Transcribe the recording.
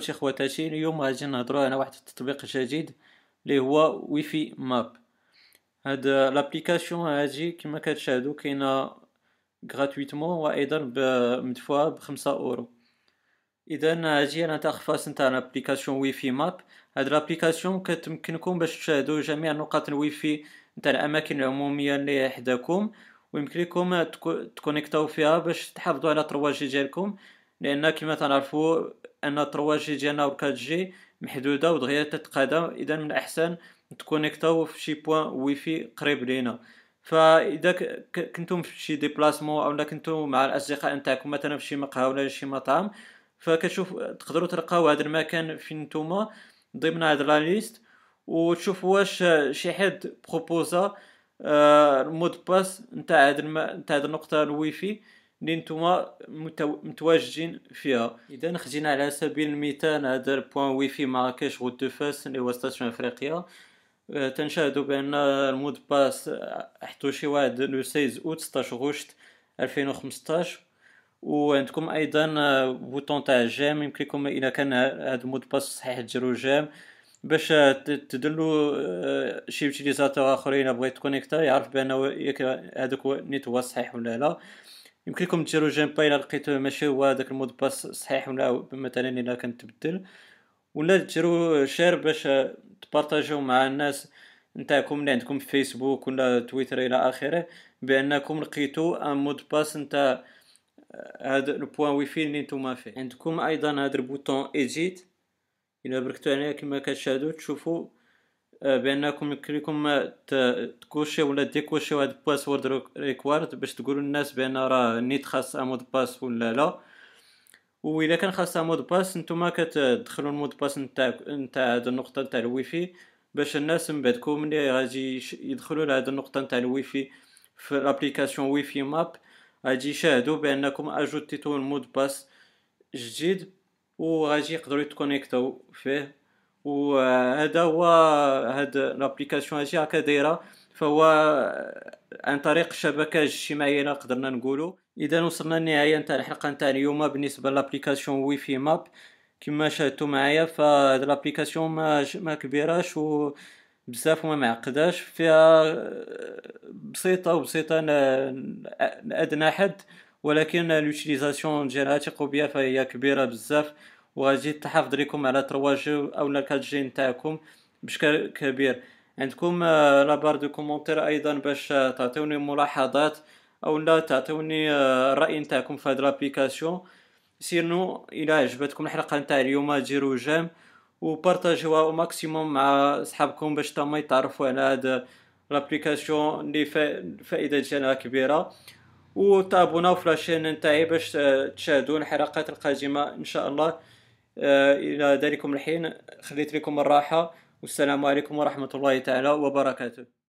خوتي خواتاتي اليوم غادي نهضروا على واحد التطبيق جديد اللي هو Wifi Map هاد l'application هادي كما كتشاهدوا كاينة gratuitement وأيضا مدفوعه بخمسة أورو. اذا هادي l'interface نتاع l'application Wifi Map هاد l'application كتمكنكم باش تشاهدوا جميع نقاط الويفي نتاع الأماكن العمومية اللي حداكم. ويمكن لكم تكونيكتاو فيها باش تحافظوا على 3G ديالكم. لأن كما تعرفوا أن 3 جي ديالنا و 4 جي محدودة ودغيا تتقادم إذا من الأحسن تكونيكتاو في شي point wifi قريب لينا. فإذا كنتم في شي déplacement اولا كنتم مع الأصدقاء نتاعكم مثلا في شي مقهى ولا شي مطعم فكتشوف تقدروا تلقاو هذا المكان فين نتوما ضمن هاد la liste وتشوفوا واش شي حد بروبوزا ال mot de passe نتاع هاد نتاع النقطة الويفي. اللي نتوما متواجدين فيها. إذا خدينا على سبيل المثال هذا ال point wifi مراكش route de فاس اللي هو station إفريقيا. آه، تنشاهدوا بأن ال mot de passe حطوا شي واحد le 16 أوت 16 غشت 2015 وعندكم أيضا bouton تاع j'aime. يمكن لكم إذا كان هذا ال mot de passe صحيح ديروا j'aime. باش تدلوا آه، شي utilisateurs آخرين بغيت تكونيكتا يعرف بان هذاك النيت هو صحيح ولا لا. يمكن لكم ديروا j'aime pas إلى لقيتو ماشي هو هذاك ال mot de passe صحيح ولا مثلا إلا كان تبدل. ولا ديروا share باش تبارطاجيو مع الناس نتاعكم اللي عندكم في فيسبوك ولا تويتر إلى آخره بأنكم لقيتو أن mot de passe نتاع هذا ال point wifi اللي نتوما فيه. عندكم أيضا هذا ال bouton edit إلى بركتو عليه كما كتشاهدوا تشوفوا آه، بانكم يمكن لكم تكوشي ولا ديكوشيو هاد password required باش تقولوا للناس بان راه نيت خاص mot de passe ولا لا واذا كان خاص mot de passe نتوما كتدخلوا ال mot de passe نتاع نتاع هاد النقطه نتاع الويفي باش الناس من بعدكم ملي غادي يدخلوا لهاد النقطه نتاع الويفي في l'application WiFi Map غادي يشاهدوا بانكم اجوتيتو ال mot de passe جديد وغادي يقدروا يتكونيكتو فيه وهذا هو هاد l'application هادي هكا دايرة. فهو عن طريق الشبكة الاجتماعية قدرنا نقولوا إذا وصلنا للنهاية نتاع الحلقة نتاع اليوم بالنسبة l'application WiFi Map كما شاهدتوا معايا فهاد l'application ما, ما كبيراش و بزاف وما معقداش. فيها بسيطة وبسيطة لادنى حد. ولكن l'utilisation ديالها تيقوا بها فهي كبيرة بزاف. وغادي تحافظ لكم على 3 G أو 4 G نتاعكم بشكل كبير. عندكم آه، la barre de commentaires أيضا باش تعطيوني ملاحظات أو لا تعطيوني آه، الرأي نتاعكم في هذه ال application sinon إلى عجبتكم الحلقة نتاع اليوم ديروا j'aime وبارطاجيوها au maximum مع صحابكم باش تما يتعرفوا على هذا l'application اللي الفائده ديالها كبيرة. وتابوناو في la chaîne نتاعي باش تشاهدوا الحلقات القادمة إن شاء الله. آه، إلى ذلكم الحين. خليت لكم الراحة. والسلام عليكم ورحمة الله تعالى وبركاته.